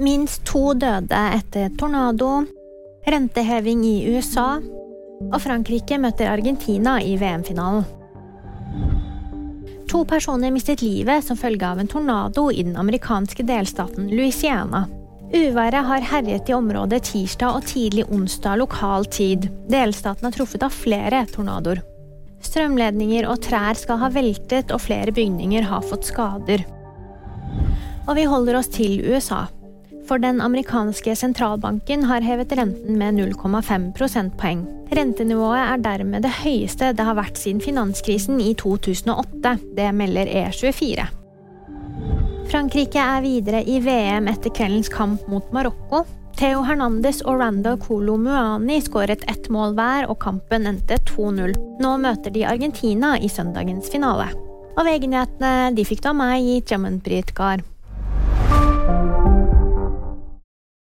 Minst to døde etter tornado, renteheving i USA, og Frankrike møter Argentina i VM-finalen. To personer mistet livet som følge av en tornado i den amerikanske delstaten Louisiana. Uværet har herjet i området tirsdag og tidlig onsdag lokal tid. Delstaten er truffet av flere tornadoer. Strømledninger og trær skal ha veltet, og flere bygninger har fått skader. Og vi holder oss til USA. For den amerikanske sentralbanken har hevet renten med 0,5 prosentpoeng. Rentenivået er dermed det høyeste det har vært siden finanskrisen i 2008. Det melder E24. Frankrike er videre i VM etter kveldens kamp mot Marokko. Theo Hernandez og Randa Colo Muani skåret ett mål hver, og kampen endte 2-0. Nå møter de Argentina i søndagens finale. Og VG-nyhetene de fikk du av meg Jammen Britgar.